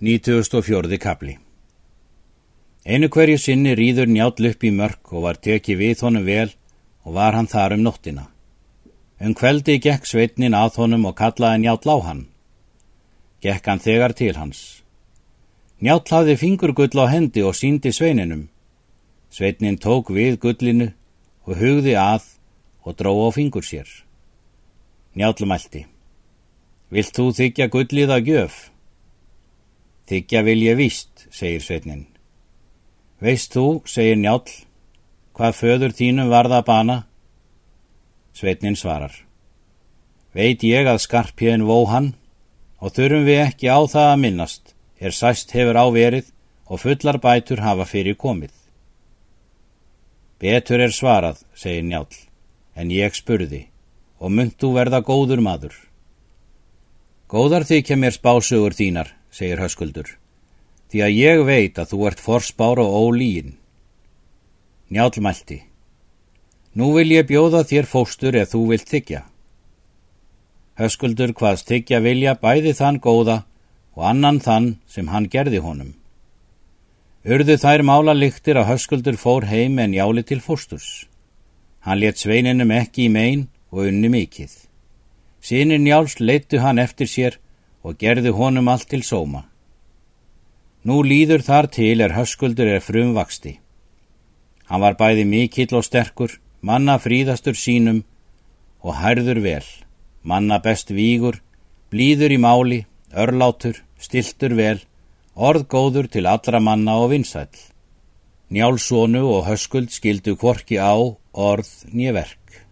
94. kapli Einu hverju sinni rýður njáll upp í mörk og var tekið við honum vel og var hann þar um nóttina. Um kveldi gekk sveitnin að honum og kallaði njáll á hann. Gekk hann þegar til hans. Njáll hafði fingurgull á hendi og síndi sveininum. Sveitnin tók við gullinu og hugði að og dró á fingur sér. Njáll mælti. Vilt þú þykja gullið að gjöf? Þykja vil ég víst, segir sveitnin. Veist þú, segir njál, hvað föður þínum varða að bana? Sveitnin svarar. Veit ég að skarpjöðin vó hann og þurfum við ekki á það að minnast, er sæst hefur áverið og fullar bætur hafa fyrir komið. Betur er svarað, segir njál, en ég spurði og mynd þú verða góður maður. Góðar þykja mér spásugur þínar, segir höskuldur, því að ég veit að þú ert forspár og ólíin. Njálmælti, nú vil ég bjóða þér fóstur ef þú vilt þykja. Höskuldur hvaðst þykja vilja bæði þann góða og annan þann sem hann gerði honum. Urðu þær mála lyktir að höskuldur fór heim en jáli til fósturs. Hann let sveininum ekki í megin og unni mikið. Sýnir njáls leittu hann eftir sér og gerði honum allt til sóma. Nú líður þar til er höskuldur er frumvaksti. Hann var bæði mikill og sterkur, manna fríðastur sínum og hærður vel, manna best vígur, blíður í máli, örlátur, stiltur vel, orðgóður til allra manna og vinsæl. Njálssonu og höskuld skildu kvorki á, orð, nýverk.